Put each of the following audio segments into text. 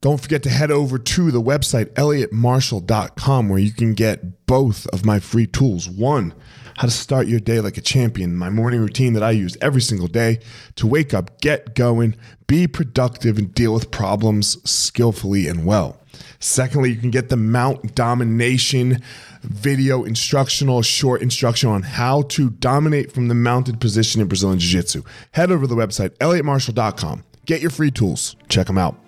Don't forget to head over to the website, elliottmarshall.com, where you can get both of my free tools. One, how to start your day like a champion, my morning routine that I use every single day to wake up, get going, be productive, and deal with problems skillfully and well. Secondly, you can get the Mount Domination video instructional, short instruction on how to dominate from the mounted position in Brazilian Jiu Jitsu. Head over to the website, elliottmarshall.com. Get your free tools. Check them out.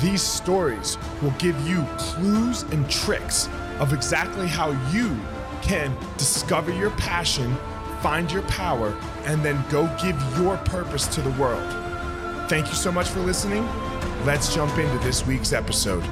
These stories will give you clues and tricks of exactly how you can discover your passion, find your power, and then go give your purpose to the world. Thank you so much for listening. Let's jump into this week's episode.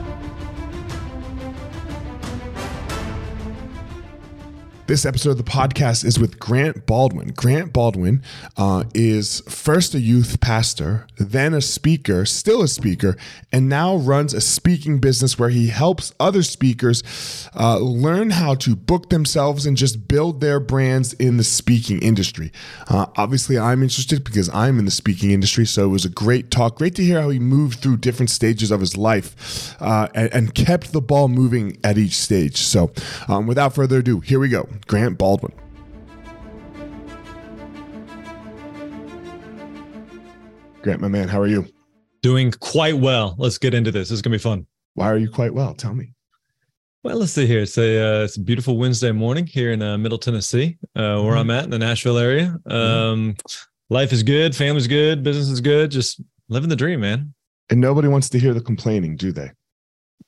This episode of the podcast is with Grant Baldwin. Grant Baldwin uh, is first a youth pastor, then a speaker, still a speaker, and now runs a speaking business where he helps other speakers uh, learn how to book themselves and just build their brands in the speaking industry. Uh, obviously, I'm interested because I'm in the speaking industry, so it was a great talk. Great to hear how he moved through different stages of his life uh, and, and, kept the ball moving at each stage. So, um, without further ado, here we go. Grant Baldwin. Grant, my man, how are you? Doing quite well. Let's get into this. This is gonna be fun. Why are you quite well? Tell me. Well, let's see here. It's a uh, it's a beautiful Wednesday morning here in uh, Middle Tennessee, uh, where mm-hmm. I'm at in the Nashville area. Mm-hmm. Um, mm-hmm. Life is good, family's good, business is good. Just living the dream, man. And nobody wants to hear the complaining, do they?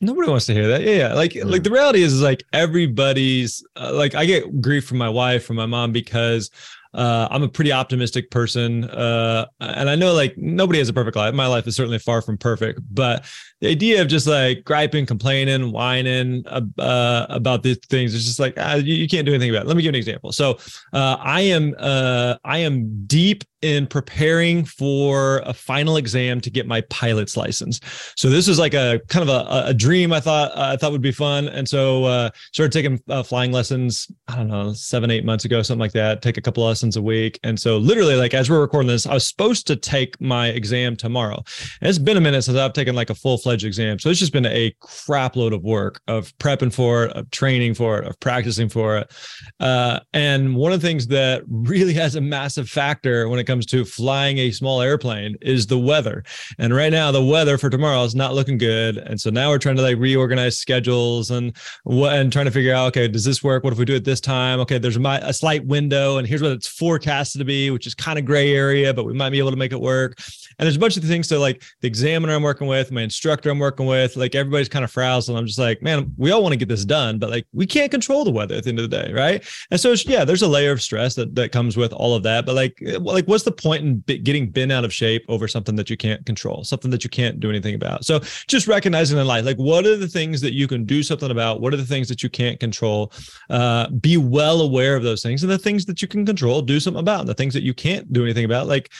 Nobody wants to hear that. Yeah, yeah. Like, yeah. like the reality is, is like everybody's uh, like I get grief from my wife, from my mom because uh, I'm a pretty optimistic person, uh, and I know like nobody has a perfect life. My life is certainly far from perfect, but the idea of just like griping, complaining, whining uh, about these things is just like ah, you, you, can't do anything about it. Let me give an example. So uh, I am uh, I am deep in preparing for a final exam to get my pilot's license. So this is like a kind of a, a dream I thought I thought would be fun, and so uh, started taking uh, flying lessons. I don't know seven eight months ago, something like that. Take a couple lessons a week, and so literally like as we're recording this, I was supposed to take my exam tomorrow. And it's been a minute since I've taken like a full fledged exam, so it's just been a crap load of work of prepping for it, of training for it, of practicing for it. Uh, and one of the things that really has a massive factor when it comes to flying a small airplane is the weather. And right now, the weather for tomorrow is not looking good. And so now we're trying to like reorganize schedules and what and trying to figure out, okay, does this work? What if we do it this time? Okay, there's a, a slight window, and here's what it's forecasted to be, which is kind of gray area, but we might be able to make it work. And there's a bunch of things. So like the examiner I'm working with, my instructor I'm working with, like everybody's kind of frazzled. I'm just like, man, we all want to get this done, but like we can't control the weather at the end of the day, right? And so yeah, there's a layer of stress that that comes with all of that. But like, like what's the point in getting bent out of shape over something that you can't control, something that you can't do anything about? So just recognizing in life, like what are the things that you can do something about? What are the things that you can't control? Uh, be well aware of those things, and the things that you can control, do something about. And the things that you can't do anything about, like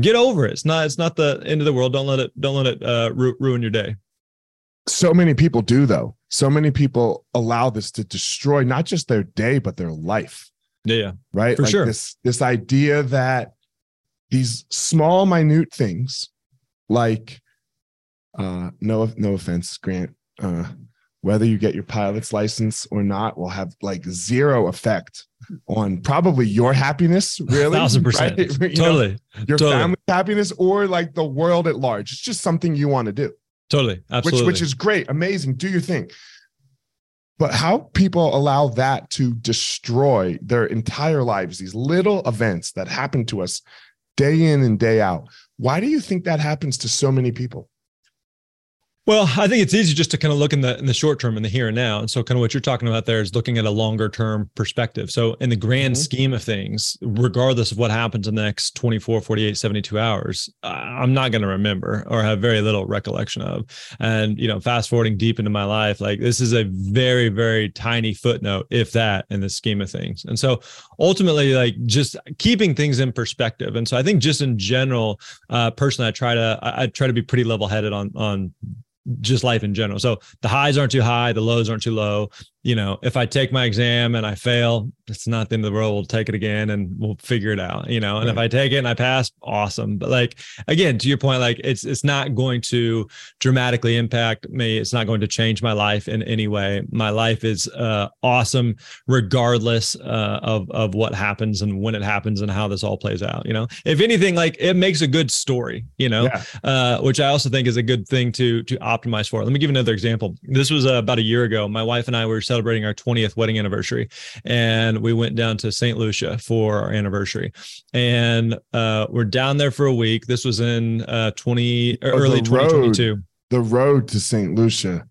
get over it. It's not it's not the end of the world. Don't let it don't let it uh, ru- ruin your day. So many people do though. So many people allow this to destroy not just their day but their life. Yeah, yeah. Right? For like sure. This this idea that these small minute things like uh no no offense Grant uh whether you get your pilot's license or not will have like zero effect on probably your happiness, really. Thousand percent. Right? totally. Know, your totally. family's happiness or like the world at large. It's just something you want to do. Totally. Absolutely. Which, which is great. Amazing. Do your thing. But how people allow that to destroy their entire lives, these little events that happen to us day in and day out. Why do you think that happens to so many people? Well, I think it's easy just to kind of look in the in the short term in the here and now. And so kind of what you're talking about there is looking at a longer term perspective. So in the grand mm-hmm. scheme of things, regardless of what happens in the next 24, 48, 72 hours, I'm not going to remember or have very little recollection of. And you know, fast forwarding deep into my life, like this is a very very tiny footnote if that in the scheme of things. And so ultimately like just keeping things in perspective. And so I think just in general, uh personally I try to I, I try to be pretty level headed on on just life in general. So the highs aren't too high, the lows aren't too low you know, if I take my exam and I fail, it's not the end of the world. We'll take it again and we'll figure it out, you know. And right. if I take it and I pass, awesome. But like again, to your point, like it's it's not going to dramatically impact me. It's not going to change my life in any way. My life is uh, awesome regardless uh, of of what happens and when it happens and how this all plays out. You know, if anything, like it makes a good story. You know, yeah. uh, which I also think is a good thing to to optimize for. Let me give another example. This was uh, about a year ago. My wife and I were celebrating our 20th wedding anniversary. And we went down to St. Lucia for our anniversary. And uh, we're down there for a week. This was in uh, 20 oh, early 2022. Road, the road to St. Lucia,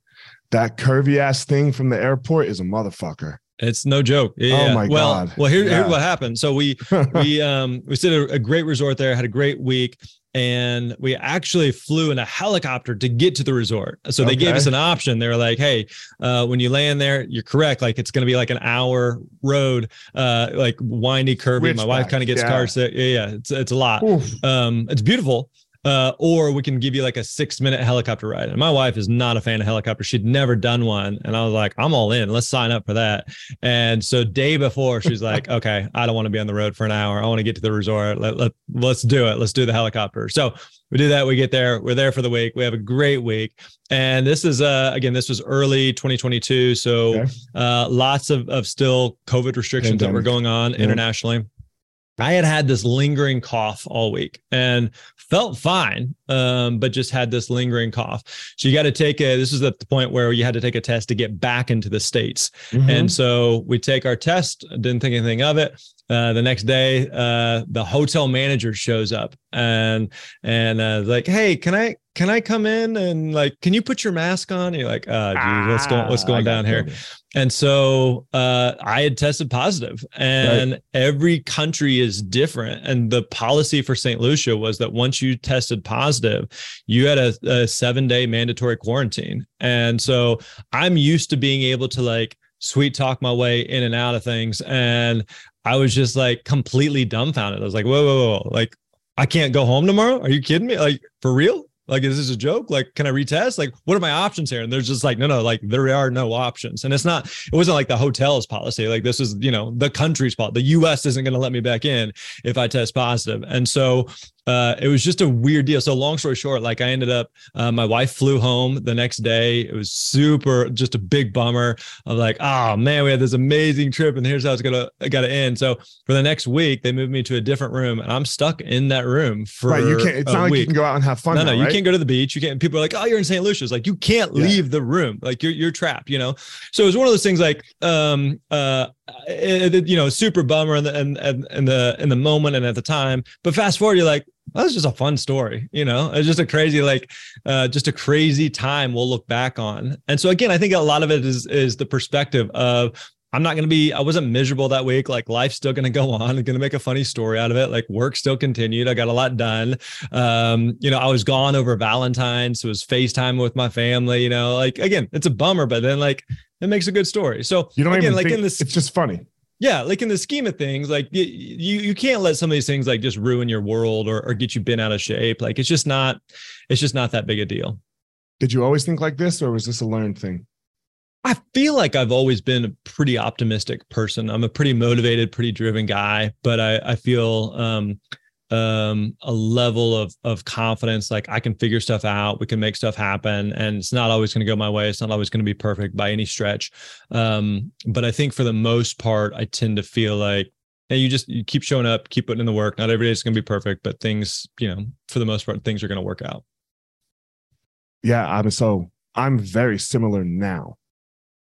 that curvy ass thing from the airport is a motherfucker. It's no joke. Oh yeah. Oh my well, god. Well, here, yeah. here's what happened. So we we um we stayed at a great resort there, had a great week, and we actually flew in a helicopter to get to the resort. So they okay. gave us an option. They were like, "Hey, uh, when you land there, you're correct. Like it's going to be like an hour road, uh, like windy, curvy. My wife kind of gets yeah. car sick. Yeah, yeah, it's it's a lot. Um, it's beautiful, uh, or we can give you like a six minute helicopter ride. And my wife is not a fan of helicopters. She'd never done one. And I was like, I'm all in. Let's sign up for that. And so day before, she's like, okay, I don't want to be on the road for an hour. I want to get to the resort. Let, let, let's do it. Let's do the helicopter. So we do that. We get there. We're there for the week. We have a great week. And this is, uh, again, this was early 2022. So okay. uh, lots of, of still COVID restrictions Pandemic. that were going on yeah. internationally. I had had this lingering cough all week and felt fine, um, but just had this lingering cough. So you got to take a. This is at the point where you had to take a test to get back into the states, mm-hmm. and so we take our test. Didn't think anything of it. Uh, the next day, uh, the hotel manager shows up and and uh, like, hey, can I can I come in and like, can you put your mask on? And you're like, uh, geez, what's going what's ah, going down here? And so uh, I had tested positive, and right. every country is different. And the policy for St. Lucia was that once you tested positive, you had a, a seven day mandatory quarantine. And so I'm used to being able to like sweet talk my way in and out of things. And I was just like completely dumbfounded. I was like, whoa, whoa, whoa. Like, I can't go home tomorrow. Are you kidding me? Like, for real? Like, is this a joke? Like, can I retest? Like, what are my options here? And there's just like, no, no, like there are no options. And it's not, it wasn't like the hotel's policy. Like this is, you know, the country's policy. The US isn't going to let me back in if I test positive. And so uh, it was just a weird deal. So long story short, like I ended up, uh, my wife flew home the next day. It was super, just a big bummer. I'm like, oh man, we had this amazing trip, and here's how it's gonna got to end. So for the next week, they moved me to a different room, and I'm stuck in that room for. Right, you can't. It's not like you can go out and have fun. No, now, no, right? you can't go to the beach. You can't. People are like, oh, you're in St. Lucia. It's like you can't yeah. leave the room. Like you're you're trapped. You know. So it was one of those things. Like, um, uh, it, it, you know, super bummer in the in, in the in the moment and at the time. But fast forward, you're like, that was just a fun story, you know. It's just a crazy, like, uh, just a crazy time we'll look back on. And so again, I think a lot of it is is the perspective of I'm not going to be, I wasn't miserable that week. Like life's still going to go on. I'm going to make a funny story out of it. Like work still continued. I got a lot done. Um, you know, I was gone over Valentine's. So it was FaceTime with my family, you know, like again, it's a bummer, but then like it makes a good story. So you don't again, even like think, in this, it's just funny yeah like in the scheme of things like you you can't let some of these things like just ruin your world or, or get you bent out of shape. Like it's just not it's just not that big a deal. Did you always think like this or was this a learned thing? I feel like i've always been a pretty optimistic person. I'm a pretty motivated pretty driven guy but i i feel um um, a level of of confidence like i can figure stuff out we can make stuff happen and it's not always going to go my way it's not always going to be perfect by any stretch. Um, but i think for the most part i tend to feel like hey, you just you keep showing up keep putting in the work not every day is going to be perfect but things you know for the most part things are going to work out. Yeah i'm so i'm very similar now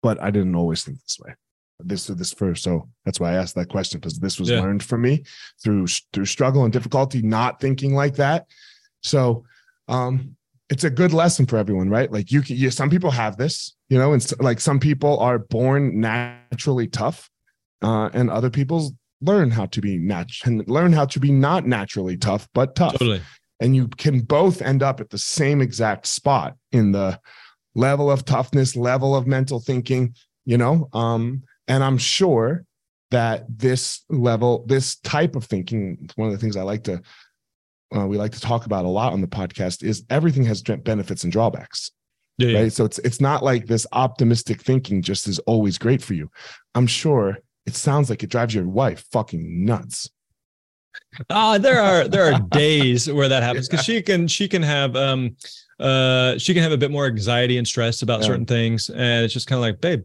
but i didn't always think this way this or this first. So that's why I asked that question because this was yeah. learned from me through through struggle and difficulty, not thinking like that. So um it's a good lesson for everyone, right? Like you, can, you some people have this, you know, and like some people are born naturally tough, uh, and other people learn how to be natural, and learn how to be not naturally tough, but tough. Totally. And you can both end up at the same exact spot in the level of toughness, level of mental thinking, you know. Um, and I'm sure that this level, this type of thinking, one of the things I like to uh, we like to talk about a lot on the podcast is everything has benefits and drawbacks. Yeah, yeah. Right. So it's it's not like this optimistic thinking just is always great for you. I'm sure it sounds like it drives your wife fucking nuts. Uh, there are there are days where that happens because she can she can have um uh she can have a bit more anxiety and stress about yeah. certain things and it's just kind of like babe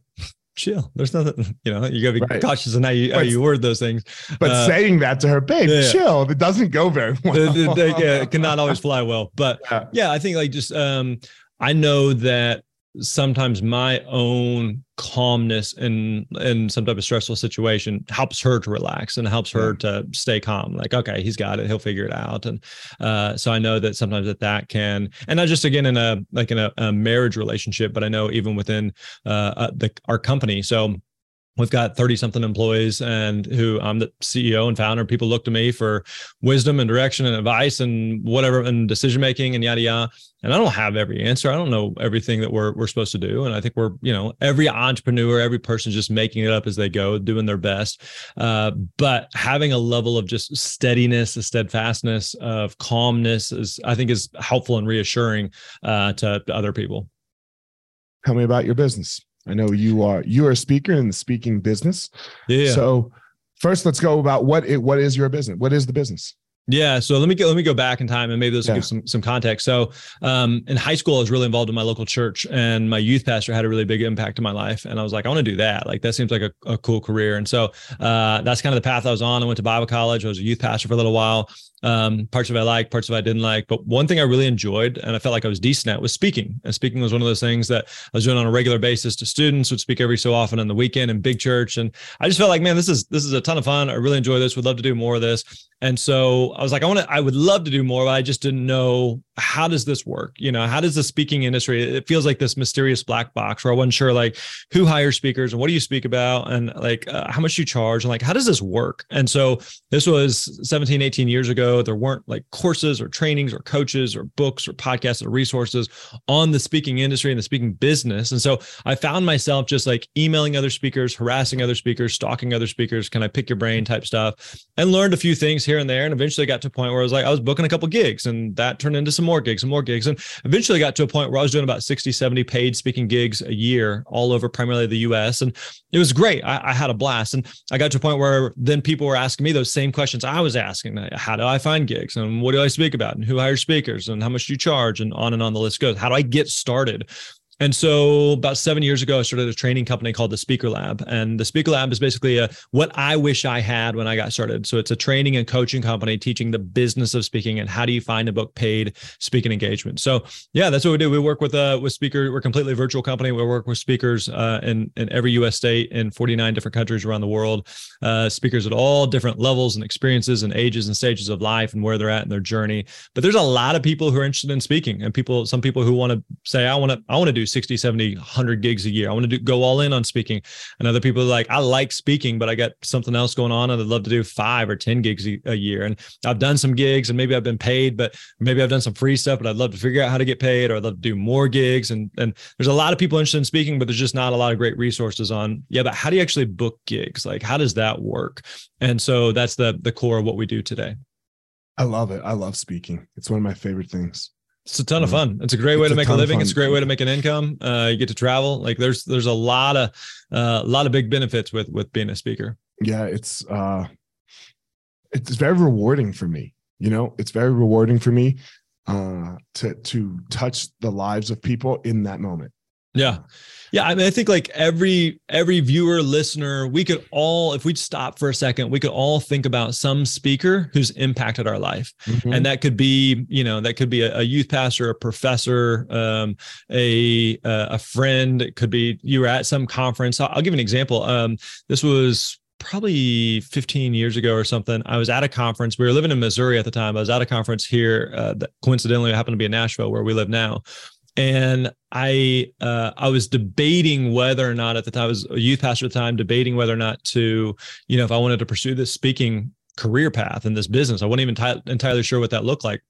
chill. There's nothing, you know, you gotta be right. cautious in how you, how you word those things. But uh, saying that to her, babe, yeah, chill, it doesn't go very well. Yeah, it cannot always fly well. But yeah. yeah, I think like just, um, I know that sometimes my own calmness in in some type of stressful situation helps her to relax and helps her to stay calm. Like okay he's got it. He'll figure it out. And uh, so i know that sometimes that that can and not just again in a like in a, a marriage relationship but i know even within uh, uh the our company. So we've got 30 something employees and who I'm the CEO and founder. People look to me for wisdom and direction and advice and whatever and decision making and yada yada. And I don't have every answer. I don't know everything that we're we're supposed to do. And I think we're, you know, every entrepreneur, every person just making it up as they go, doing their best. Uh, but having a level of just steadiness, a steadfastness, of calmness is I think is helpful and reassuring uh, to, to other people. Tell me about your business. I know you are you are a speaker in the speaking business. Yeah. So first, let's go about what it, what is your business? What is the business? Yeah, so let me go, let me go back in time and maybe this will yeah. give some some context. So, um, in high school, I was really involved in my local church, and my youth pastor had a really big impact in my life. And I was like, I want to do that. Like that seems like a, a cool career. And so uh, that's kind of the path I was on. I went to Bible college. I was a youth pastor for a little while um, parts of it I liked, parts of it I didn't like. But one thing I really enjoyed and I felt like I was decent at was speaking. And speaking was one of those things that I was doing on a regular basis to students, would speak every so often on the weekend in big church. And I just felt like, man, this is this is a ton of fun. I really enjoy this. Would love to do more of this. And so I was like, I want to, I would love to do more, but I just didn't know how does this work? You know, how does the speaking industry, it feels like this mysterious black box where I wasn't sure like who hires speakers and what do you speak about and like uh, how much you charge and like, how does this work? And so this was 17, 18 years ago. There weren't like courses or trainings or coaches or books or podcasts or resources on the speaking industry and the speaking business. And so I found myself just like emailing other speakers, harassing other speakers, stalking other speakers, can I pick your brain type stuff and learned a few things here and there. And eventually got to a point where I was like, I was booking a couple gigs and that turned into some more gigs and more gigs. And eventually got to a point where I was doing about 60, 70 paid speaking gigs a year all over primarily the US. And it was great. I, I had a blast. And I got to a point where then people were asking me those same questions I was asking. How do I find gigs? And what do I speak about? And who hires speakers? And how much do you charge? And on and on the list goes. How do I get started? And so about seven years ago, I started a training company called the Speaker Lab. And the Speaker Lab is basically a, what I wish I had when I got started. So it's a training and coaching company teaching the business of speaking and how do you find a book paid speaking engagement. So yeah, that's what we do. We work with uh with speakers. We're completely virtual company. We work with speakers uh, in in every U.S. state in 49 different countries around the world. Uh, speakers at all different levels and experiences and ages and stages of life and where they're at in their journey. But there's a lot of people who are interested in speaking and people, some people who want to say, I want to, I want to do 60, 70, 100 gigs a year. I want to do, go all in on speaking. And other people are like, I like speaking, but I got something else going on. And I'd love to do five or 10 gigs a, a year. And I've done some gigs and maybe I've been paid, but maybe I've done some free stuff, but I'd love to figure out how to get paid or I'd love to do more gigs. And, and there's a lot of people interested in speaking, but there's just not a lot of great resources on, yeah, but how do you actually book gigs? Like, how does that work? And so that's the, the core of what we do today. I love it. I love speaking. It's one of my favorite things. It's a ton of fun. It's a great way to make a living. It's a great way to make an income. Uh, you get to travel. Like there's there's a lot of uh, a lot of big benefits with with being a speaker. Yeah, it's uh, it's very rewarding for me. You know, it's very rewarding for me uh, to to touch the lives of people in that moment. Yeah. Yeah, I mean, I think like every every viewer, listener, we could all, if we'd stop for a second, we could all think about some speaker who's impacted our life, mm-hmm. and that could be, you know, that could be a, a youth pastor, a professor, um, a a friend. It could be you were at some conference. I'll, I'll give an example. Um, this was probably 15 years ago or something. I was at a conference. We were living in Missouri at the time. I was at a conference here uh, that coincidentally happened to be in Nashville, where we live now. And I uh, I was debating whether or not at the time I was a youth pastor at the time, debating whether or not to, you know, if I wanted to pursue this speaking career path in this business. I wasn't even t- entirely sure what that looked like.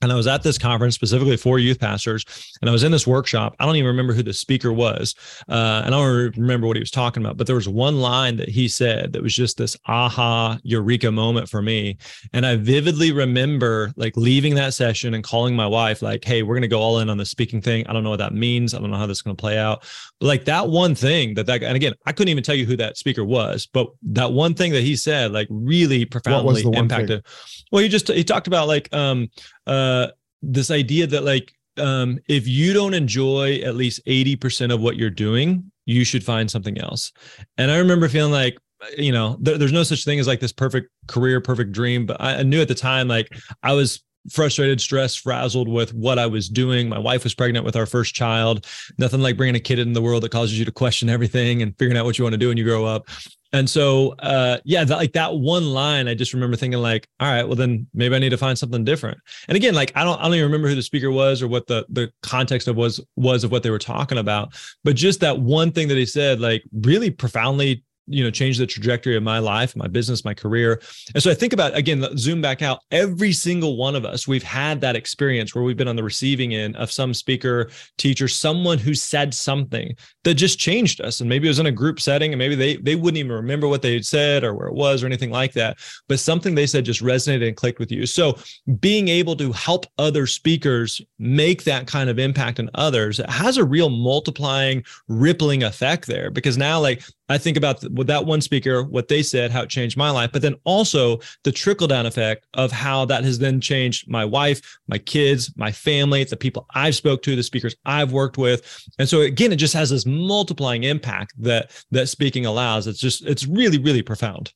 And I was at this conference specifically for youth pastors, and I was in this workshop. I don't even remember who the speaker was, uh, and I don't remember what he was talking about. But there was one line that he said that was just this aha eureka moment for me. And I vividly remember like leaving that session and calling my wife, like, "Hey, we're gonna go all in on the speaking thing. I don't know what that means. I don't know how this is gonna play out." But like that one thing that that, and again, I couldn't even tell you who that speaker was, but that one thing that he said, like, really profoundly impacted. Thing? Well, he just he talked about like um uh, this idea that like um, if you don't enjoy at least 80% of what you're doing, you should find something else. And I remember feeling like, you know, there, there's no such thing as like this perfect career, perfect dream. But I, I knew at the time, like I was frustrated, stressed, frazzled with what I was doing. My wife was pregnant with our first child. Nothing like bringing a kid into the world that causes you to question everything and figuring out what you want to do when you grow up and so uh yeah that, like that one line i just remember thinking like all right well then maybe i need to find something different. And again like i don't i don't even remember who the speaker was or what the the context of was was of what they were talking about but just that one thing that he said like really profoundly you know change the trajectory of my life my business my career. And so i think about again zoom back out every single one of us we've had that experience where we've been on the receiving end of some speaker teacher someone who said something that just changed us. And maybe it was in a group setting and maybe they they wouldn't even remember what they had said or where it was or anything like that. But something they said just resonated and clicked with you. So being able to help other speakers make that kind of impact in others has a real multiplying rippling effect there because now like I think about with that one speaker, what they said, how it changed my life, but then also the trickle down effect of how that has then changed my wife, my kids, my family, the people I've spoke to, the speakers I've worked with. And so again, it just has this multiplying impact that that speaking allows. It's just, it's really, really profound.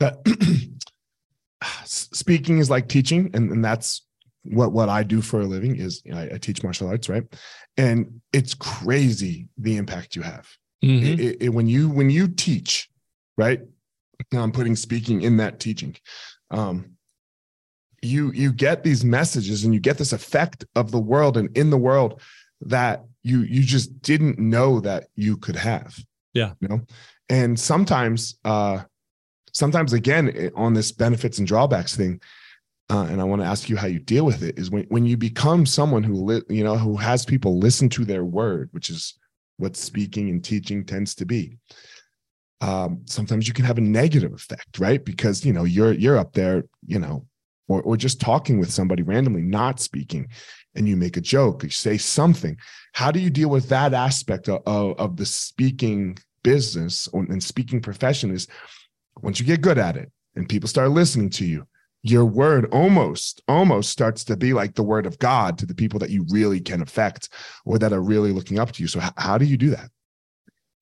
That speaking is like teaching, and, and that's what what I do for a living is you know, I, I teach martial arts, right? And it's crazy the impact you have Mm-hmm. It, it, when you when you teach, right? Now I'm putting speaking in that teaching. Um, you you get these messages and you get this effect of the world and in the world that you you just didn't know that you could have. Yeah. You know, and sometimes uh sometimes again on this benefits and drawbacks thing uh, and I want to ask you how you deal with it is when, when you become someone who li- you know who has people listen to their word, which is what speaking and teaching tends to be. Um, sometimes you can have a negative effect, right? Because you know you're you're up there, you know, or or just talking with somebody randomly, not speaking, and you make a joke, you say something. How do you deal with that aspect of, of, of the speaking business and speaking profession? Is once you get good at it and people start listening to you, your word almost almost starts to be like the word of god to the people that you really can affect or that are really looking up to you. So how, do you do that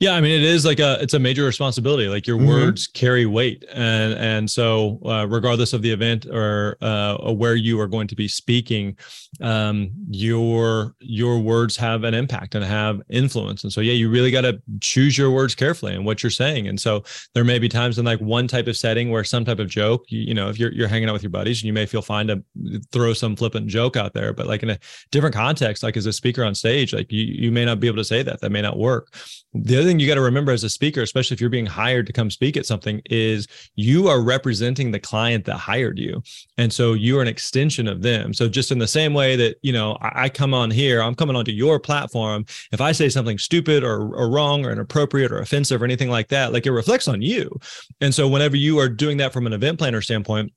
yeah, I mean, it is like a it's a major responsibility. Like your mm-hmm. words carry weight, and and so uh, regardless of the event or uh, where you are going to be speaking, um, your your words have an impact and have influence. And so yeah, you really got to choose your words carefully and what you're saying. And so there may be times in like one type of setting where some type of joke, you, you know, if you're you're hanging out with your buddies, and you may feel fine to throw some flippant joke out there, but like in a different context, like as a speaker on stage, like you you may not be able to say that. That may not work. The other thing you got to remember as a speaker, especially if you're being hired to come speak at something, is you are representing the client that hired you. And so you are an extension of them. So just in the same way that, you know, I, I come on here, I'm coming onto your platform. If I say something stupid or, or wrong or inappropriate or offensive or anything like that, like it reflects on you. And so whenever you are doing that from an event planner standpoint,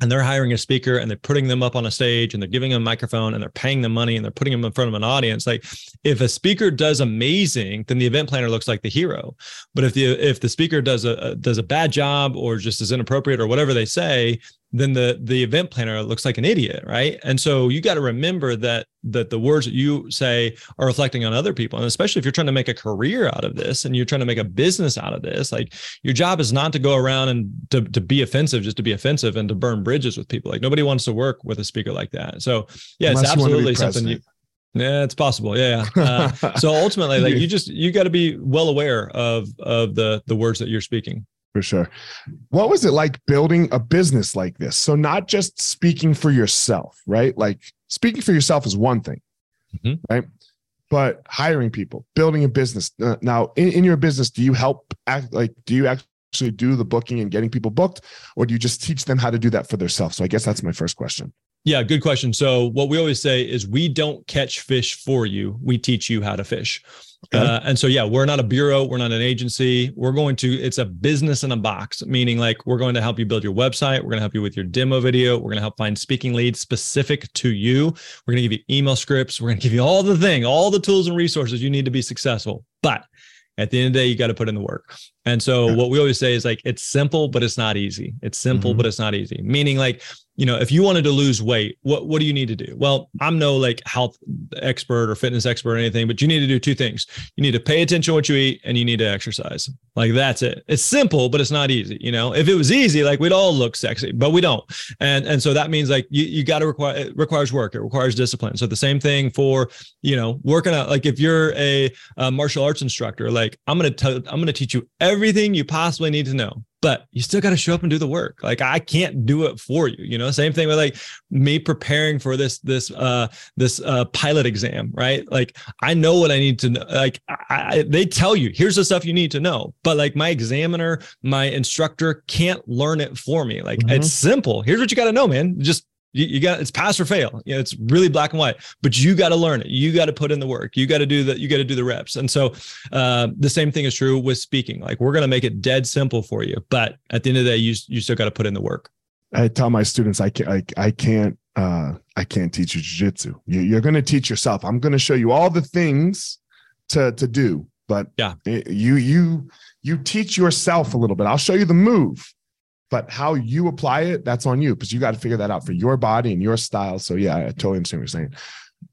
and they're hiring a speaker and they're putting them up on a stage and they're giving them a microphone and they're paying them money and they're putting them in front of an audience. Like if a speaker does amazing then the event planner looks like the hero. But if the if the speaker does a does a bad job or just is inappropriate or whatever they say then the the event planner looks like an idiot right and so you got to remember that that the words that you say are reflecting on other people and especially if you're trying to make a career out of this and you're trying to make a business out of this like your job is not to go around and to, to be offensive just to be offensive and to burn bridges with people like nobody wants to work with a speaker like that so yeah Unless it's absolutely something you yeah, it's possible. Yeah. yeah. Uh, so ultimately, like you just you got to be well aware of of the the words that you're speaking. For sure. What was it like building a business like this? So, not just speaking for yourself, right? Like, speaking for yourself is one thing, mm-hmm. right? But hiring people, building a business. Uh, now, in, in your business, do you help act like, do you actually do the booking and getting people booked, or do you just teach them how to do that for themselves? So, I guess that's my first question. Yeah, good question. So, what we always say is we don't catch fish for you, we teach you how to fish. Okay. Uh, and so, yeah, we're not a bureau, we're not an agency. We're going to, it's a business in a box, meaning like we're going to help you build your website. We're going to help you with your demo video. We're going to help find speaking leads specific to you. We're going to give you email scripts. We're going to give you all the thing, all the tools and resources you need to be successful. But at the end of the day, you got to put in the work. And so, what we always say is like, it's simple, but it's not easy. It's simple, mm-hmm. but it's not easy. Meaning, like, you know, if you wanted to lose weight, what what do you need to do? Well, I'm no like health expert or fitness expert or anything, but you need to do two things. You need to pay attention to what you eat and you need to exercise. Like that's it. It's simple, but it's not easy. You know, if it was easy, like we'd all look sexy, but we don't. And and so that means like you you got to require it requires work. It requires discipline. So the same thing for you know working out. Like if you're a, a martial arts instructor, like I'm gonna tell I'm gonna teach you everything you possibly need to know but you still got to show up and do the work. Like i can't do it for you you know? Same thing with like me preparing for this this uh this uh pilot exam right? Like i know what i need to know like I, I, they tell you here's the stuff you need to know but like my examiner my instructor can't learn it for me. Like mm-hmm. it's simple. Here's what you got to know man. Just you, you got it's pass or fail. You know, it's really black and white, but you got to learn it. You got to put in the work. You got to do the You got to do the reps. And so uh, the same thing is true with speaking. Like we're going to make it dead simple for you, but at the end of the day, you you still got to put in the work. I tell my students, I can't, I, I can't, uh, I can't teach you jujitsu. You, you're going to teach yourself. I'm going to show you all the things to to do, but yeah, you you you teach yourself a little bit. I'll show you the move but how you apply it, that's on you because you got to figure that out for your body and your style. So yeah, I totally understand what you're saying.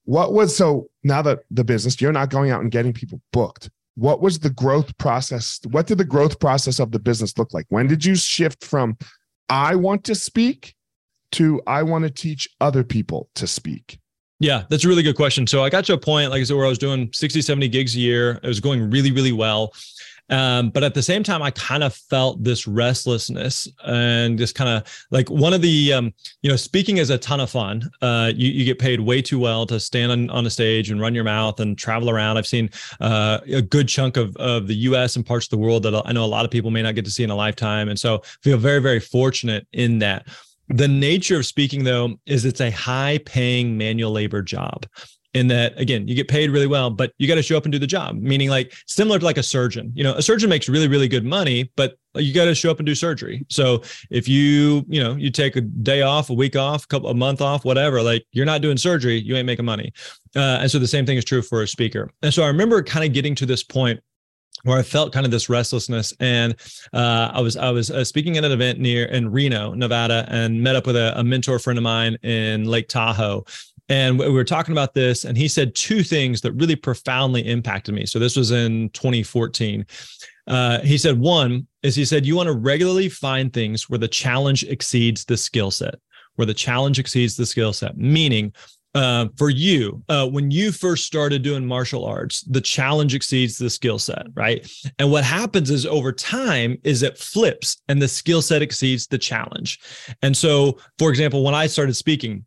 What was so now that the business, you're not going out and getting people booked. What was the growth process? What did the growth process of the business look like? When did you shift from I want to speak to I want to teach other people to speak? Yeah, that's a really good question. So I got to a point, like I said, where I was doing 60, 70 gigs a year. It was going really, really well. Um, but at the same time, I kind of felt this restlessness and just kind of like one of the, um, you know, speaking is a ton of fun. Uh, you, you get paid way too well to stand on, on a stage and run your mouth and travel around. I've seen uh, a good chunk of, of the US and parts of the world that I know a lot of people may not get to see in a lifetime. And so feel very, very fortunate in that. The nature of speaking, though, is it's a high paying manual labor job in that again you get paid really well but you got to show up and do the job. Meaning like similar to like a surgeon. You know a surgeon makes really really good money but you got to show up and do surgery. So if you you know you take a day off a week off a couple a month off whatever like you're not doing surgery you ain't making money. Uh, and so the same thing is true for a speaker. And so i remember kind of getting to this point where I felt kind of this restlessness, and uh, I was I was uh, speaking at an event near in Reno, Nevada, and met up with a, a mentor friend of mine in Lake Tahoe, and we were talking about this, and he said two things that really profoundly impacted me. So this was in 2014. Uh, he said, one is he said, you want to regularly find things where the challenge exceeds the skill set, where the challenge exceeds the skill set, meaning uh, for you, uh, when you first started doing martial arts, the challenge exceeds the skill set, right? And what happens is over time is it flips and the skill set exceeds the challenge. And so, for example, when I started speaking,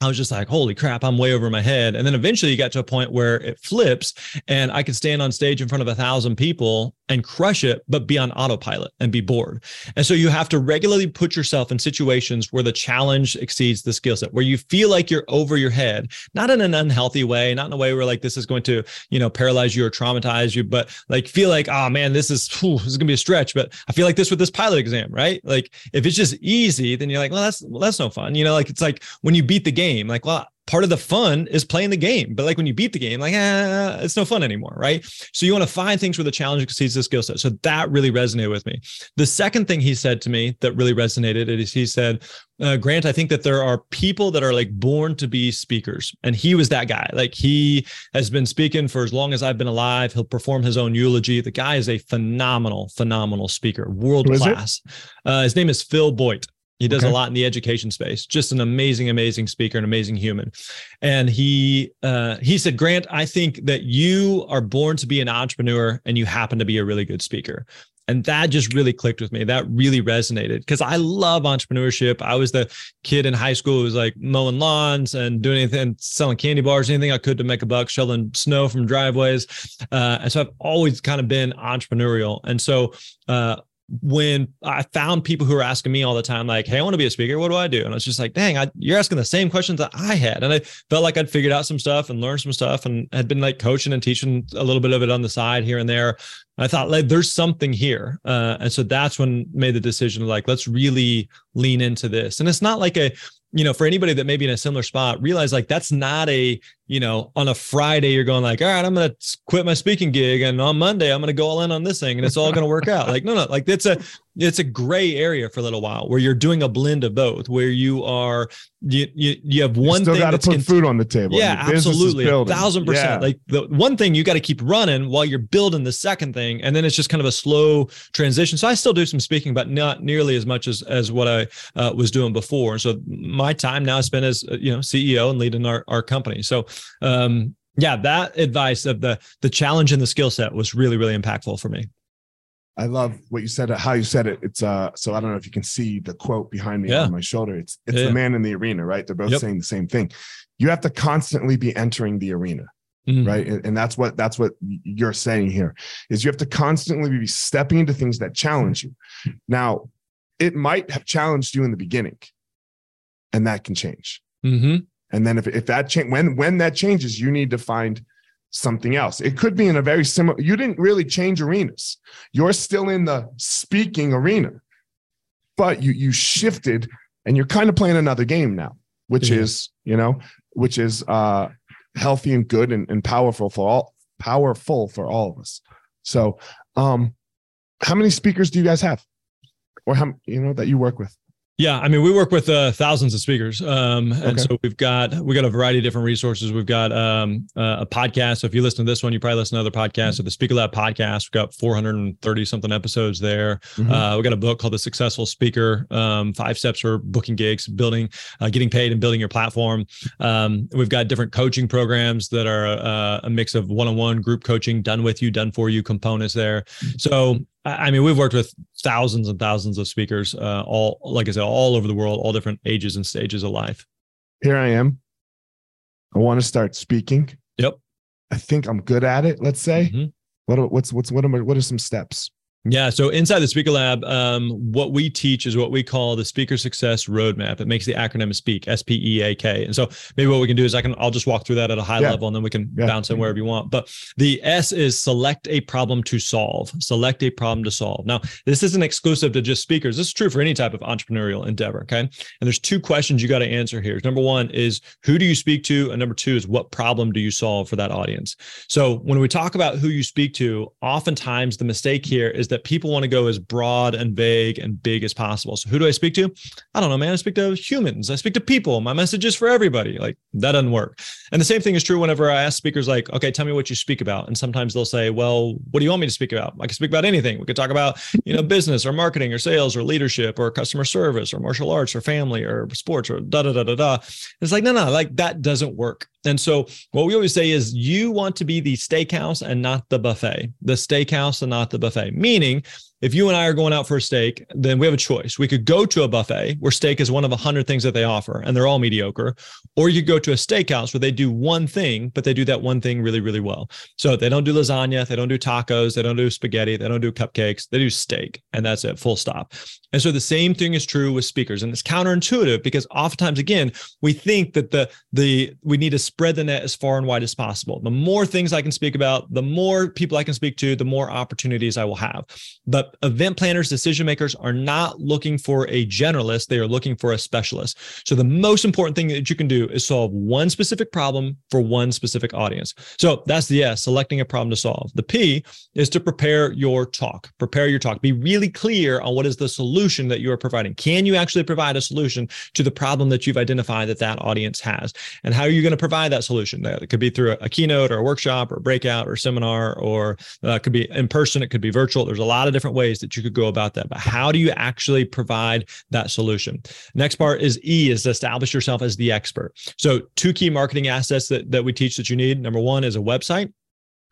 I was just like, holy crap, I'm way over my head. And then eventually you got to a point where it flips and I could stand on stage in front of a thousand people and crush it, but be on autopilot and be bored. And so you have to regularly put yourself in situations where the challenge exceeds the skill set, where you feel like you're over your head, not in an unhealthy way, not in a way where like this is going to, you know, paralyze you or traumatize you, but like feel like, oh man, this is, whew, this is gonna be a stretch. But I feel like this with this pilot exam, right? Like if it's just easy, then you're like, well, that's well, that's no fun. You know, like it's like when you beat the game, like, well, part of the fun is playing the game. But like when you beat the game, like, ah, it's no fun anymore, right? So you want to find things where the challenge exceeds the skill set. So that really resonated with me. The second thing he said to me that really resonated is he said, uh, Grant, I think that there are people that are like born to be speakers. And he was that guy. Like he has been speaking for as long as I've been alive. He'll perform his own eulogy. The guy is a phenomenal, phenomenal speaker, world class. Uh, his name is Phil Boyd. He does Okay. a lot in the education space. Just an amazing, amazing speaker, an amazing human. And he uh, he said, Grant, I think that you are born to be an entrepreneur, and you happen to be a really good speaker. And that just really clicked with me. That really resonated because I love entrepreneurship. I was the kid in high school who was like mowing lawns and doing anything, selling candy bars, anything I could to make a buck, shoveling snow from driveways. Uh, and so I've always kind of been entrepreneurial. And so uh, when I found people who were asking me all the time, like, "Hey, I want to be a speaker. What do I do?" And I was just like, "Dang, I, you're asking the same questions that I had." And I felt like I'd figured out some stuff and learned some stuff, and had been like coaching and teaching a little bit of it on the side here and there. I thought like there's something here, uh, and so that's when made the decision like let's really lean into this. And it's not like a you know for anybody that may be in a similar spot, realize like that's not a you know on a Friday you're going like all right I'm gonna quit my speaking gig and on Monday I'm gonna go all in on this thing and it's all gonna work out. Like no no like it's a it's a gray area for a little while where you're doing a blend of both where you are you you, you have one you still thing got to put food on the table. yeah, your business is absolutely. A thousand percent. Yeah. Like the one thing you got to keep running while you're building the second thing. And then it's just kind of a slow transition. So I still do some speaking, but not nearly as much as, as what I uh, was doing before. And so my time now is spent as, uh, you know, CEO and leading our, our company. So, um, yeah, that advice of the, the challenge and the skill set was really, really impactful for me. I love what you said, how you said it. It's uh, so I don't know if you can see the quote behind me Yeah. on my shoulder. It's it's Yeah. the man in the arena, right? They're both Yep. saying the same thing. You have to constantly be entering the arena, Mhm. right? And, and that's what that's what you're saying here is you have to constantly be stepping into things that challenge you. Now, it might have challenged you in the beginning, and that can change. Mhm. And then if, if that change when when that changes, you need to find something else. It could be in a very similar. You didn't really change arenas. You're still in the speaking arena, but you you shifted and you're kind of playing another game now, which Yeah. is you know which is uh healthy and good and, and powerful for all powerful for all of us. So, um, how many speakers do you guys have, or how you know that you work with? Yeah, I mean, we work with uh, thousands of speakers, um, and Okay. so we've got we got a variety of different resources. We've got um, uh, a podcast. So if you listen to this one, you probably listen to other podcasts. So the Speaker Lab podcast, we've got 430 something episodes there. Mhm. Uh, we got a book called The Successful Speaker: um, Five Steps for Booking Gigs, Building, uh, Getting Paid, and Building Your Platform. Um, we've got different coaching programs that are uh, a mix of one-on-one group coaching, done with you, done for you components there. So I mean, we've worked with thousands and thousands of speakers, uh, all like I said, all over the world, all different ages and stages of life. here I am. I want to start speaking. Yep. I think I'm good at it. Let's say. Mhm. What what's what's what am I, what are some steps? Yeah. So inside the Speaker Lab, um, what we teach is what we call the Speaker Success Roadmap. It makes the acronym SPEAK, S P E A K. And so maybe what we can do is I can I'll just walk through that at a high Yeah. level, and then we can Yeah. bounce in wherever you want. But the S is select a problem to solve. Select a problem to solve. Now, this isn't exclusive to just speakers. This is true for any type of entrepreneurial endeavor. Okay. And there's two questions you got to answer here. Number one is who do you speak to, and number two is what problem do you solve for that audience. So when we talk about who you speak to, oftentimes the mistake here is that people want to go as broad and vague and big as possible. So who do I speak to? I don't know, man. I speak to humans. I speak to people. My message is for everybody. Like that doesn't work. And the same thing is true whenever I ask speakers, like, okay, tell me what you speak about. And sometimes they'll say, well, what do you want me to speak about? I can speak about anything. We could talk about, you know, business or marketing or sales or leadership or customer service or martial arts or family or sports or da da da da da. It's like, no, no, like that doesn't work. And so what we always say is you want to be the steakhouse and not the buffet, the steakhouse and not the buffet, meaning if you and I are going out for a steak, then we have a choice. We could go to a buffet where steak is one of a hundred things that they offer and they're all mediocre, or you could go to a steakhouse where they do one thing, but they do that one thing really, really well. So they don't do lasagna, they don't do tacos, they don't do spaghetti, they don't do cupcakes, they do steak, and that's it, full stop. And so the same thing is true with speakers, and it's counterintuitive because oftentimes, again, we think that the the we need to spread the net as far and wide as possible. The more things I can speak about, the more people I can speak to, the more opportunities I will have. But event planners, decision makers are not looking for a generalist; they are looking for a specialist. So the most important thing that you can do is solve one specific problem for one specific audience. So that's the S, selecting a problem to solve. The P is to prepare your talk. Prepare your talk. Be really clear on what is the solution that you are providing. Can you actually provide a solution to the problem that you've identified that that audience has? And how are you going to provide that solution? It could be through a, a keynote or a workshop or a breakout or seminar, or uh, it could be in person. It could be virtual. There's a lot of different ways that you could go about that. But how do you actually provide that solution? Next part is E is establish yourself as the expert. So two key marketing assets that, that we teach that you need. Number one is a website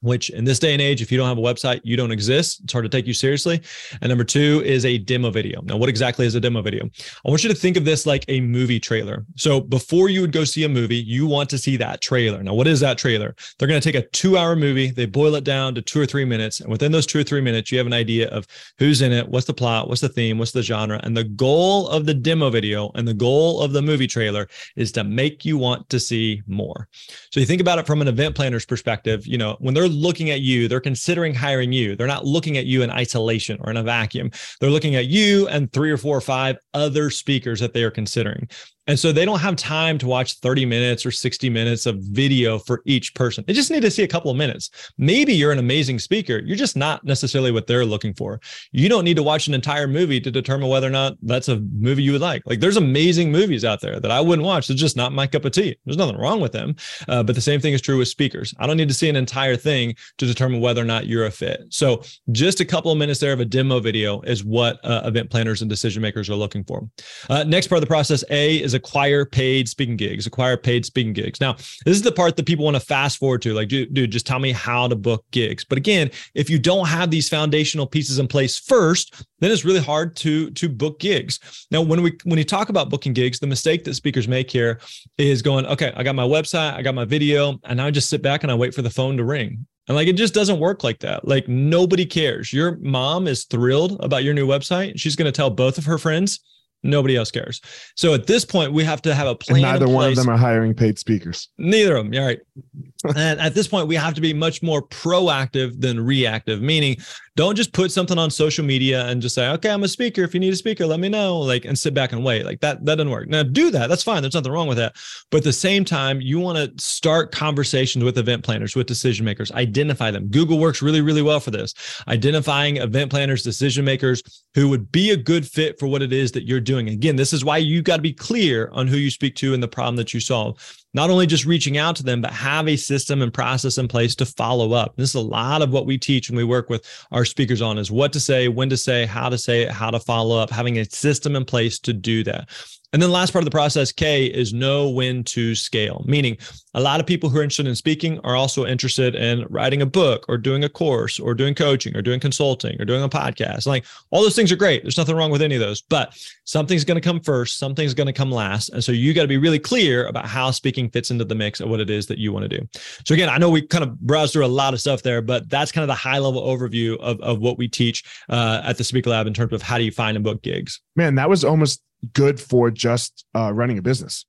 which in this day and age, if you don't have a website, you don't exist. It's hard to take you seriously. And number two is a demo video. Now, what exactly is a demo video? I want you to think of this like a movie trailer. So before you would go see a movie, you want to see that trailer. Now, what is that trailer? They're going to take a two hour movie, they boil it down to two or three minutes. And within those two or three minutes, you have an idea of who's in it, what's the plot, what's the theme, what's the genre. And the goal of the demo video and the goal of the movie trailer is to make you want to see more. So you think about it from an event planner's perspective, you know, when they're looking at you, they're considering hiring you. They're not looking at you in isolation or in a vacuum. They're looking at you and three or four or five other speakers that they are considering. And so they don't have time to watch 30 minutes or 60 minutes of video for each person. They just need to see a couple of minutes. Maybe you're an amazing speaker. You're just not necessarily what they're looking for. You don't need to watch an entire movie to determine whether or not that's a movie you would like. Like there's amazing movies out there that I wouldn't watch. They're just not my cup of tea. There's nothing wrong with them. Uh, but the same thing is true with speakers. I don't need to see an entire thing to determine whether or not you're a fit. So just a couple of minutes there of a demo video is what uh, event planners and decision makers are looking for. Uh, next part of the process, A is acquire paid speaking gigs, acquire paid speaking gigs. Now, this is the part that people want to fast forward to. Like, dude, dude, just tell me how to book gigs. But again, if you don't have these foundational pieces in place first, then it's really hard to to book gigs. Now, when we when you talk about booking gigs, the mistake that speakers make here is going, okay, I got my website, I got my video, and now I just sit back and I wait for the phone to ring. And like it just doesn't work like that. Like nobody cares. Your mom is thrilled about your new website. She's going to tell both of her friends Nobody else cares. So at this point, we have to have a plan. And neither one of them are hiring paid speakers. Neither of them. Yeah, right. and at this point, we have to be much more proactive than reactive, meaning don't just put something on social media and just say, okay, I'm a speaker. If you need a speaker, let me know. Like, and sit back and wait. Like that, that doesn't work. Now do that. That's fine. There's nothing wrong with that. But at the same time, you want to start conversations with event planners, with decision makers, identify them. Google works really, really well for this. Identifying event planners, decision makers who would be a good fit for what it is that you're doing. Again, this is why you got to be clear on who you speak to and the problem that you solve not only just reaching out to them, but have a system and process in place to follow up. This is a lot of what we teach and we work with our speakers on is what to say, when to say, how to say it, how to follow up, having a system in place to do that. And then the last part of the process, K, is know when to scale. Meaning, a lot of people who are interested in speaking are also interested in writing a book or doing a course or doing coaching or doing consulting or doing a podcast. Like all those things are great. There's nothing wrong with any of those, but something's going to come first, something's going to come last. And so you got to be really clear about how speaking fits into the mix of what it is that you want to do. So again, I know we kind of browsed through a lot of stuff there, but that's kind of the high level overview of, of what we teach uh, at the Speaker Lab in terms of how do you find and book gigs. Man, that was almost good for just uh, running a business.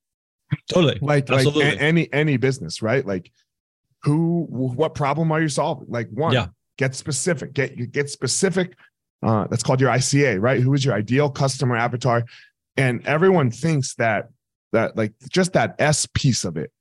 Totally. Like Absolutely. like any any business, right? Like who what problem are you solving? Like one, yeah. get specific. Get get specific. Uh, that's called your ICA, right? Who is your ideal customer avatar? And everyone thinks that that like just that S piece of it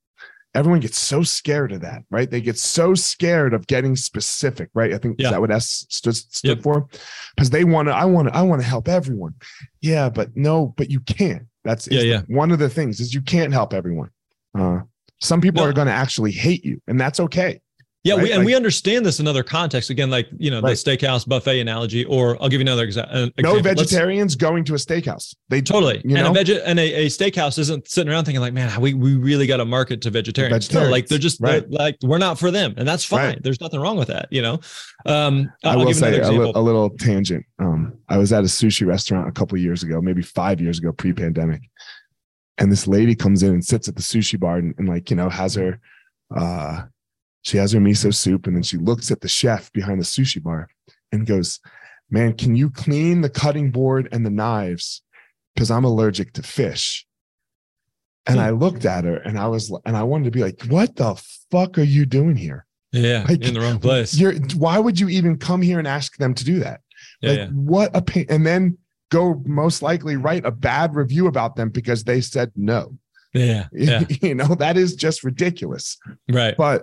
everyone gets so scared of that, right? They get so scared of getting specific, right? I think yeah. is that what S stood, stood yep. for? Because they want to, I want to, I want to help everyone. Yeah, but no, but you can't. That's yeah, yeah. one of the things is you can't help everyone. Uh, some people well, are going to actually hate you, and that's okay. Yeah, right? we, and like, we understand this in other contexts. Again, like you know, right. the steakhouse buffet analogy, or I'll give you another uh, example. No vegetarians Let's, going to a steakhouse. They totally. You know? And a veg- and a, a, steakhouse isn't sitting around thinking like, man, we, we really got to market to vegetarians. vegetarians. No, like they're just right. they're, like we're not for them, and that's fine. There's nothing wrong with that. You know. Um, I will say a, li- a, little tangent. Um, I was at a sushi restaurant a couple years ago, maybe five years ago, pre-pandemic, and this lady comes in and sits at the sushi bar and, and like you know has her uh she has her miso soup and then she looks at the chef behind the sushi bar and goes, Man, can you clean the cutting board and the knives? Because I'm allergic to fish. And I looked at her and I was, and I wanted to be like, What the fuck are you doing here? Yeah, like, in the wrong place. You're, why would you even come here and ask them to do that? Yeah, like, yeah. what a pain. And then go most likely write a bad review about them because they said no. Yeah. yeah. you know, that is just ridiculous. Right. But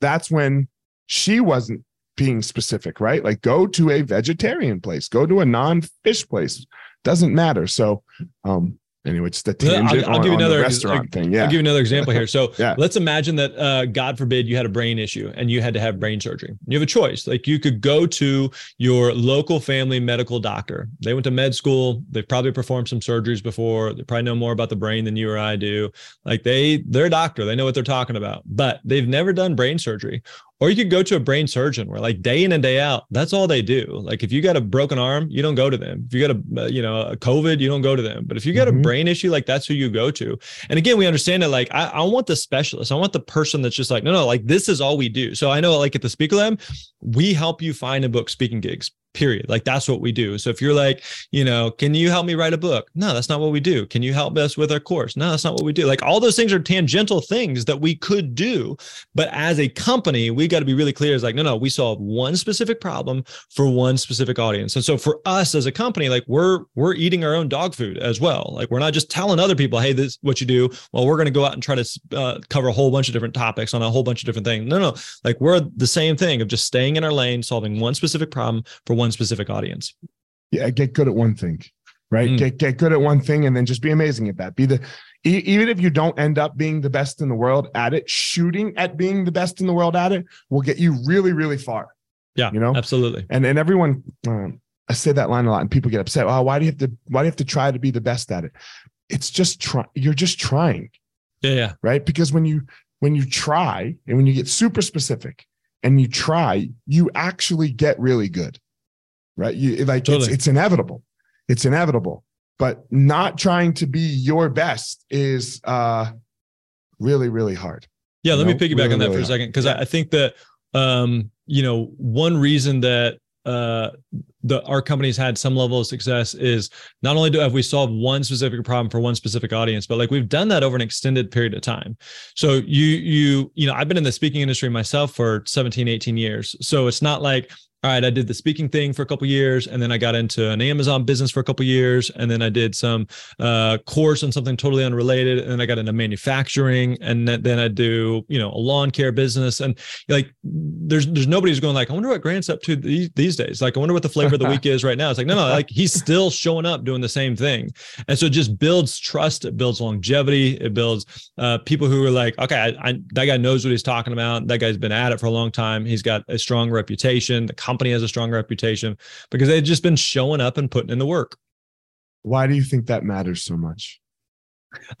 that's when she wasn't being specific, right? Like go to a vegetarian place, go to a non-fish place. Doesn't matter. So um anyway, just a I'll- tangent I'll on, give you on the another- restaurant thing. Yeah. I'll give you another example here. So Yeah. let's imagine that, uh, God forbid, you had a brain issue and you had to have brain surgery. You have a choice. Like you could go to your local family medical doctor. They went to med school. They've probably performed some surgeries before. They probably know more about the brain than you or I do. Like they, they're a doctor. They know what they're talking about, but they've never done brain surgery. Or you could go to a brain surgeon where, like, day in and day out, that's all they do. Like, if you got a broken arm, you don't go to them. If you got a, uh, you know, a COVID, you don't go to them. But if you got Mhm. a brain issue, like, that's who you go to. And again, we understand that, like, I, I want the specialist. I want the person that's just like, no, no, like, this is all we do. So I know, like, at the Speaker Lab, we help you find and book speaking gigs. Period. Like that's what we do. So if you're like, you know, can you help me write a book? No, that's not what we do. Can you help us with our course? No, that's not what we do. Like all those things are tangential things that we could do. But as a company, we got to be really clear. It's like, no, no, we solve one specific problem for one specific audience. And so for us as a company, like we're we're eating our own dog food as well. Like we're not just telling other people, hey, this is what you do. Well, we're going to go out and try to uh, cover a whole bunch of different topics on a whole bunch of different things. No, no, like we're the same thing of just staying in our lane, solving one specific problem for one specific audience. yeah, get good at one thing, right? Mm. Get get good at one thing and then just be amazing at that. Be the e- even if you don't end up being the best in the world at it, shooting at being the best in the world at it will get you really, really far. Yeah, You know? absolutely. And and everyone, um, I say that line a lot, and people get upset. Oh, why do you have to? Why do you have to try to be the best at it? It's just try. You're just trying, Yeah, yeah, right? Because when you when you try and when you get super specific and you try, you actually get really good, right? You like it's Totally. it's inevitable. It's inevitable. But not trying to be your best is uh really really hard. Yeah, let me No, piggyback really, on that really for a second because Yeah. I, I think that um, you know one reason that uh, the our company's had some level of success is not only do have we solved one specific problem for one specific audience, but like we've done that over an extended period of time. So you you you know I've been in the speaking industry myself for 17, 18 years. So it's not like all right, I did the speaking thing for a couple years, and then I got into an Amazon business for a couple years, and then I did some uh, course on something totally unrelated, and then I got into manufacturing, and then, I do you know a lawn care business, and like there's there's nobody who's going like I wonder what Grant's up to these, these days. Like I wonder what the flavor of the week is right now. It's like no no like he's still showing up doing the same thing, and so it just builds trust, it builds longevity, it builds uh, people who are like okay I, I, that guy knows what he's talking about. That guy's been at it for a long time. He's got a strong reputation. The company has a strong reputation because they've just been showing up and putting in the work. Why do you think that matters so much?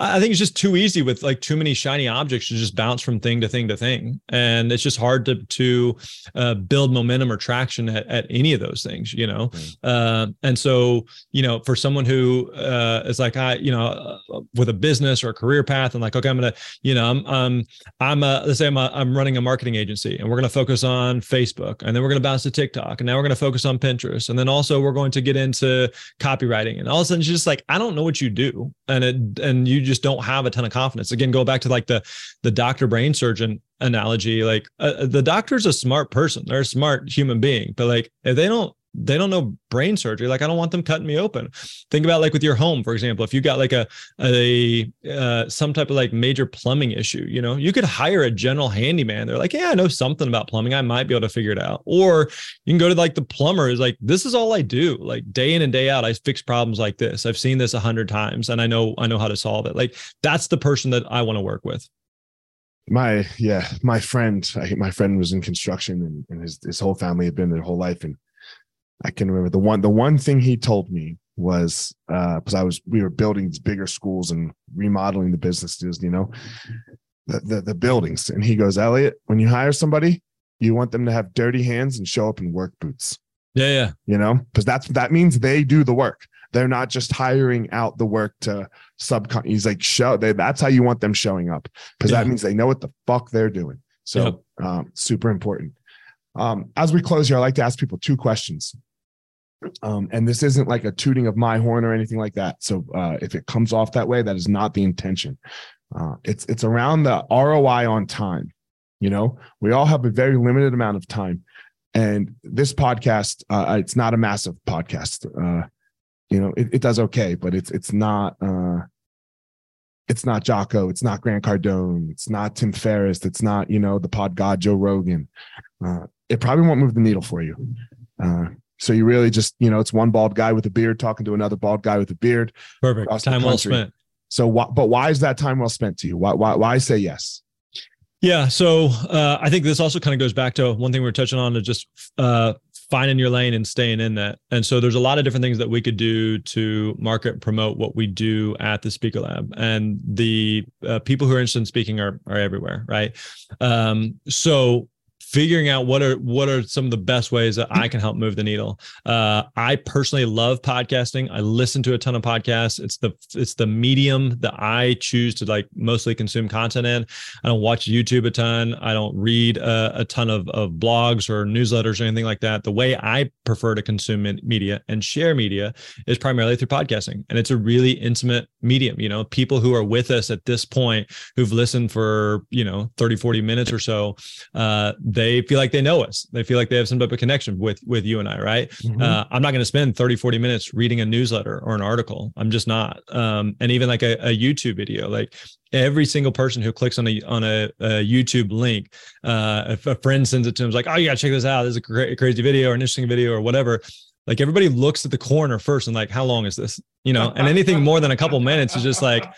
I I think it's just too easy with like too many shiny objects to just bounce from thing to thing to thing, and it's just hard to to uh, build momentum or traction at, at any of those things, you know. Right. Uh, and so, you know, for someone who uh, is like I, you know, uh, with a business or a career path, and like, okay, I'm gonna, you know, I'm um, I'm a, let's say I'm a, I'm running a marketing agency, and we're gonna focus on Facebook, and then we're gonna bounce to TikTok, and now we're gonna focus on Pinterest, and then also we're going to get into copywriting, and all of a sudden, it's just like I don't know what you do, and it and you just don't have a ton of confidence. Again, go back to like the the doctor brain surgeon analogy. Like uh, the doctor's a smart person; they're a smart human being, but like if they don't they don't know brain surgery. Like i don't want them cutting me open. Think about like with your home for example if you got like a a uh, some type of like major plumbing issue you know you could hire a general handyman. They're like yeah i know something about plumbing. I might be able to figure it out. Or you can go to like the plumber is like this is all i do. Like day in and day out i fix problems like this. I've seen this a hundred times and i know i know how to solve it. Like that's the person that i want to work with. My yeah my friend I, my friend was in construction and, and his his whole family had been their whole life and i can remember. The one the one thing he told me was uh because i was we were building these bigger schools and remodeling the businesses you know the, the the buildings. And he goes elliot when you hire somebody you want them to have dirty hands and show up in work boots. Yeah yeah. You know because that's that means they do the work. They're not just hiring out the work to subcon he's like show they that's how you want them showing up because Yeah. that means they know what the fuck they're doing. So um, super important um, as we close here i like to ask people two questions. Um, and this isn't like a tooting of my horn or anything like that. So uh, if it comes off that way that is not the intention. Uh, it's it's around the roi on time you know? We all have a very limited amount of time. And this podcast uh, it's not a massive podcast. Uh, you know it, it does okay but it's it's not uh it's not jocko it's not grant cardone it's not tim ferriss it's not you know the pod god joe rogan uh it probably won't move the needle for you uh so you really just you know it's one bald guy with a beard talking to another bald guy with a beard perfect time well spent So, why, but why is that time well spent to you? Why, why, why say yes? Yeah. So uh, I think this also kind of goes back to one thing we are touching on to just uh, finding your lane and staying in that. And so there's a lot of different things that we could do to market promote what we do at the Speaker Lab. And the uh, people who are interested in speaking are are everywhere, right? Um, so figuring out what are what are some of the best ways that I can help move the needle. Uh, I personally love podcasting. I listen to a ton of podcasts. It's the it's the medium that I choose to like mostly consume content in. I don't watch YouTube a ton. I don't read a, a ton of, of blogs or newsletters or anything like that. The way I prefer to consume media and share media is primarily through podcasting, and it's a really intimate medium. You know, people who are with us at this point who've listened for you know 30, 40 minutes or so. Uh, they they feel like they know us. They feel like they have some type of connection with with you and I, right? Mm-hmm. Uh, I'm not going to spend 30, 40 minutes reading a newsletter or an article. I'm just not. Um, and even like a, a, YouTube video, like every single person who clicks on a on a, a YouTube link, uh, if a friend sends it to them, like, oh, you got to check this out. This is a cra- crazy video or an interesting video or whatever like everybody looks at the corner first and like how long is this you know and anything more than a couple minutes is just like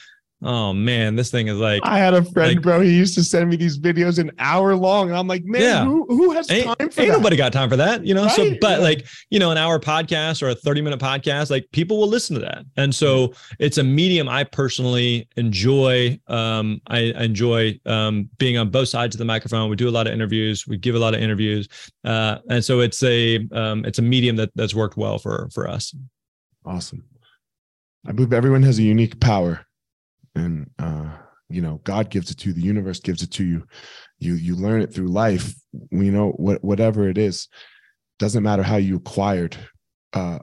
Oh man, this thing is like. I had a friend, like, bro. He used to send me these videos an hour long. And I'm like, man, yeah. who, who has ain't, time for ain't that? nobody got time for that, you know. Right? So, but yeah. like, you know, an hour podcast or a 30 minute podcast, like people will listen to that, and so it's a medium I personally enjoy. Um, I, I enjoy um, being on both sides of the microphone. We do a lot of interviews. We give a lot of interviews, uh, and so it's a um, it's a medium that that's worked well for for us. Awesome. I believe everyone has a unique power and uh, you know god gives it to you the universe gives it to you you you learn it through life you know what whatever it is doesn't matter how you acquired uh,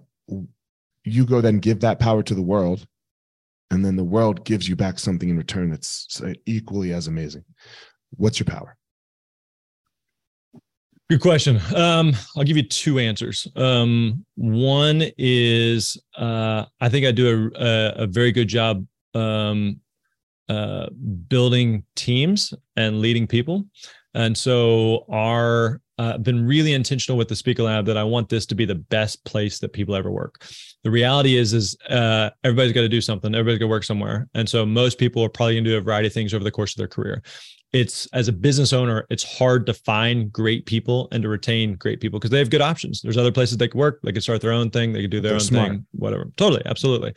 you go then give that power to the world and then the world gives you back something in return that's equally as amazing what's your power Good question. Um, I'll give you two answers. Um, one is uh, I think I do a, a, a very good job um, uh, building teams and leading people. And so our uh, been really intentional with the Speaker Lab that I want this to be the best place that people ever work. The reality is, is uh, everybody's got to do something. Everybody's got to work somewhere, and so most people are probably going to do a variety of things over the course of their career it's as a business owner, it's hard to find great people and to retain great people because they have good options. There's other places they could work. They could start their own thing. They could do their They're own smart. thing, whatever. Totally. Absolutely.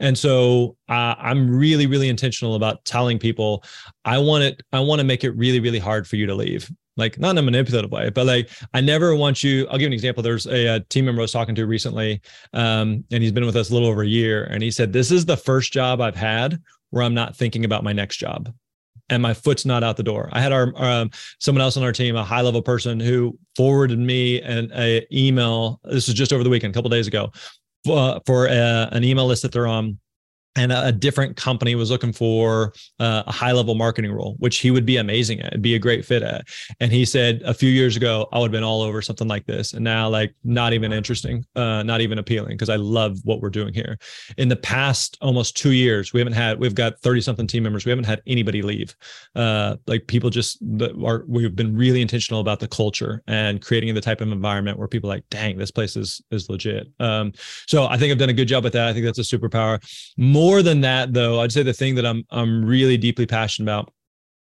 And so uh, I'm really, really intentional about telling people I want it, I want to make it really, really hard for you to leave. Like not in a manipulative way, but like I never want you. I'll give an example. There's a, a team member I was talking to recently, um, and he's been with us a little over a year, and he said, "This is the first job I've had where I'm not thinking about my next job." and my foot's not out the door. I had our um, someone else on our team, a high level person, who forwarded me an a email. This was just over the weekend, a couple days ago, uh, for a, an email list that they're on and a, different company was looking for uh, a high level marketing role, which he would be amazing at, be a great fit at. And he said a few years ago, I would have been all over something like this. And now, like, not even interesting, uh, not even appealing because I love what we're doing here. In the past almost two years, we haven't had, we've got 30 something team members. We haven't had anybody leave. Uh, like, people just are, we've been really intentional about the culture and creating the type of environment where people like, dang, this place is, is legit. Um, so I think I've done a good job with that. I think that's a superpower. More more than that, though, I'd say the thing that I'm I'm really deeply passionate about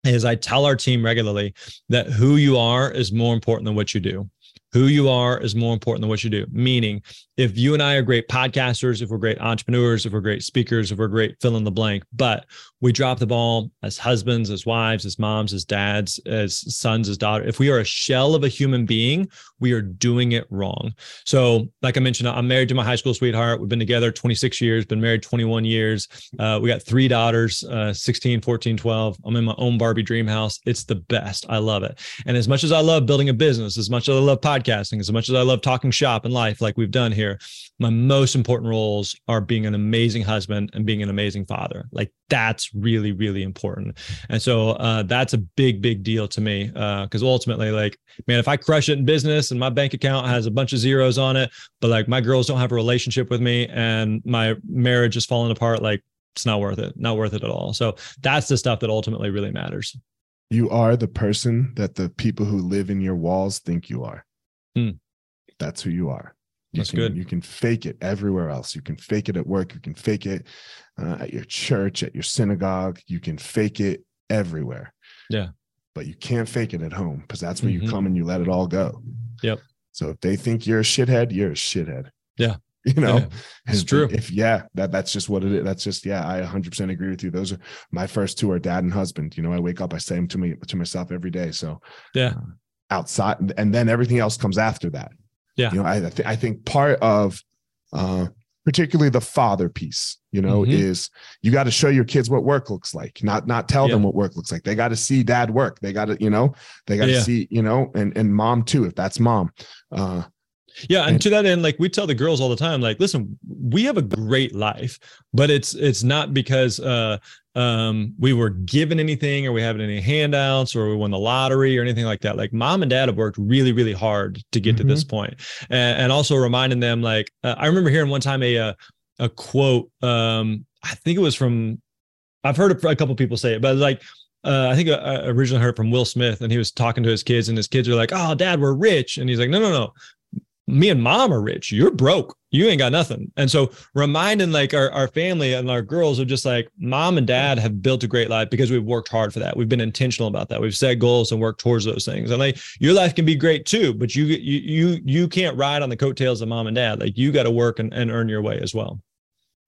is I tell our team regularly that who you are is more important than what you do. Who you are is more important than what you do. Meaning, if you and I are great podcasters, if we're great entrepreneurs, if we're great speakers, if we're great fill in the blank, but we drop the ball as husbands, as wives, as moms, as dads, as sons, as daughters. If we are a shell of a human being, we are doing it wrong. So, like I mentioned, I'm married to my high school sweetheart. We've been together 26 years, been married 21 years. Uh, we got three daughters, uh, 16, 14, 12. I'm in my own Barbie dream house. It's the best. I love it. And as much as I love building a business, as much as I love podcasting, as much as I love talking shop and life, like we've done here, my most important roles are being an amazing husband and being an amazing father. Like that's really really important. And so uh, that's a big big deal to me because uh, ultimately like man if i crush it in business and my bank account has a bunch of zeros on it but like my girls don't have a relationship with me and my marriage is falling apart like it's not worth it not worth it at all. So that's the stuff that ultimately really matters. You are the person that the people who live in your walls think you are hmm. that's who you are You That's can, good. You can fake it everywhere else. You can fake it at work. You can fake it uh, at your church, at your synagogue. You can fake it everywhere. Yeah. But you can't fake it at home because that's where Mhm. you come and you let it all go. Yep. So if they think you're a shithead, you're a shithead. Yeah. You know, Yeah, it's If- true. If yeah, that that's just what it is. That's just yeah. I 100 percent agree with you. Those are my first two are dad and husband. You know, I wake up, I say them to me to myself every day. So Yeah. uh, outside, and then everything else comes after that. Yeah. you know, I I, th- I think part of uh particularly the father piece you know Mhm. is you got to show your kids what work looks like not not tell them what work looks like they got to see dad work they got to you know they got to Yeah. see you know and and mom too if that's mom uh Yeah, and And- to that end, like we tell the girls all the time, like, listen, we have a great life, but it's it's not because uh um we were given anything or we have any handouts or we won the lottery or anything like that. Like mom and dad have worked really, really hard to get to this point. And, and also reminding them, like, uh, I remember hearing one time a uh, a quote, um, I think it was from I've heard it, a couple people say it, but like uh, I think I I originally heard from Will Smith, and he was talking to his kids, and his kids are like, "Oh, Dad, we're rich," and he's like, "No, no, no, me and Mom are rich. You're broke. You ain't got nothing." And so reminding like our our family and our girls are just like, Mom and Dad have built a great life because we've worked hard for that. We've been intentional about that. We've set goals and worked towards those things. And like your life can be great too, but you you you you can't ride on the coattails of Mom and Dad. Like you got to work and, and earn your way as well.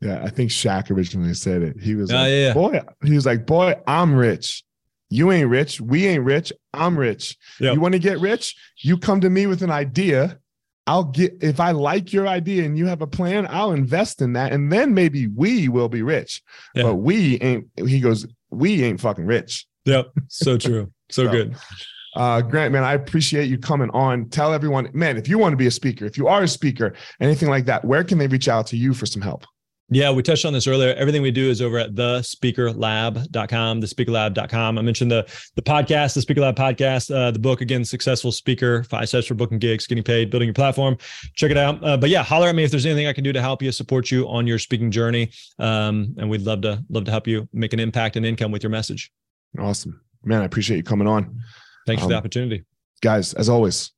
yeah i think Shaq originally said it he was Oh, like yeah. boy he was like boy i'm rich you ain't rich we ain't rich i'm rich Yep. you want to get rich you come to me with an idea I'll get if I like your idea and you have a plan, I'll invest in that, and then maybe we will be rich. Yeah. But we ain't. He goes, we ain't fucking rich. Yep. So true. So So- good. Uh, Grant, man, I appreciate you coming on. Tell everyone, man, if you want to be a speaker, if you are a speaker, anything like that, where can they reach out to you for some help? Yeah, we touched on this earlier. Everything we do is over at thespeakerlab.com, thespeakerlab.com. I mentioned the the podcast, the Speaker Lab podcast, uh, the book again, Successful Speaker, Five Steps for Booking Gigs, Getting Paid, Building Your Platform. Check it out. Uh, but yeah, holler at me if there's anything I can do to help you, support you on your speaking journey. Um, and we'd love to love to help you make an impact and income with your message. Awesome, man. I appreciate you coming on, Thanks for the Um, opportunity. guys. As always,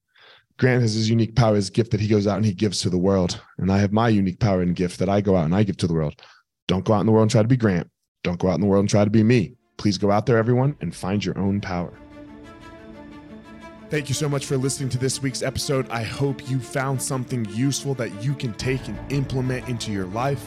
Grant has his unique power, his gift that he goes out and he gives to the world, and I have my unique power and gift that I go out and I give to the world. Don't go out in the world and try to be Grant. Don't go out in the world and try to be me. Please go out there, everyone, and find your own power. Thank you so much for listening to this week's episode. I hope you found something useful that you can take and implement into your life.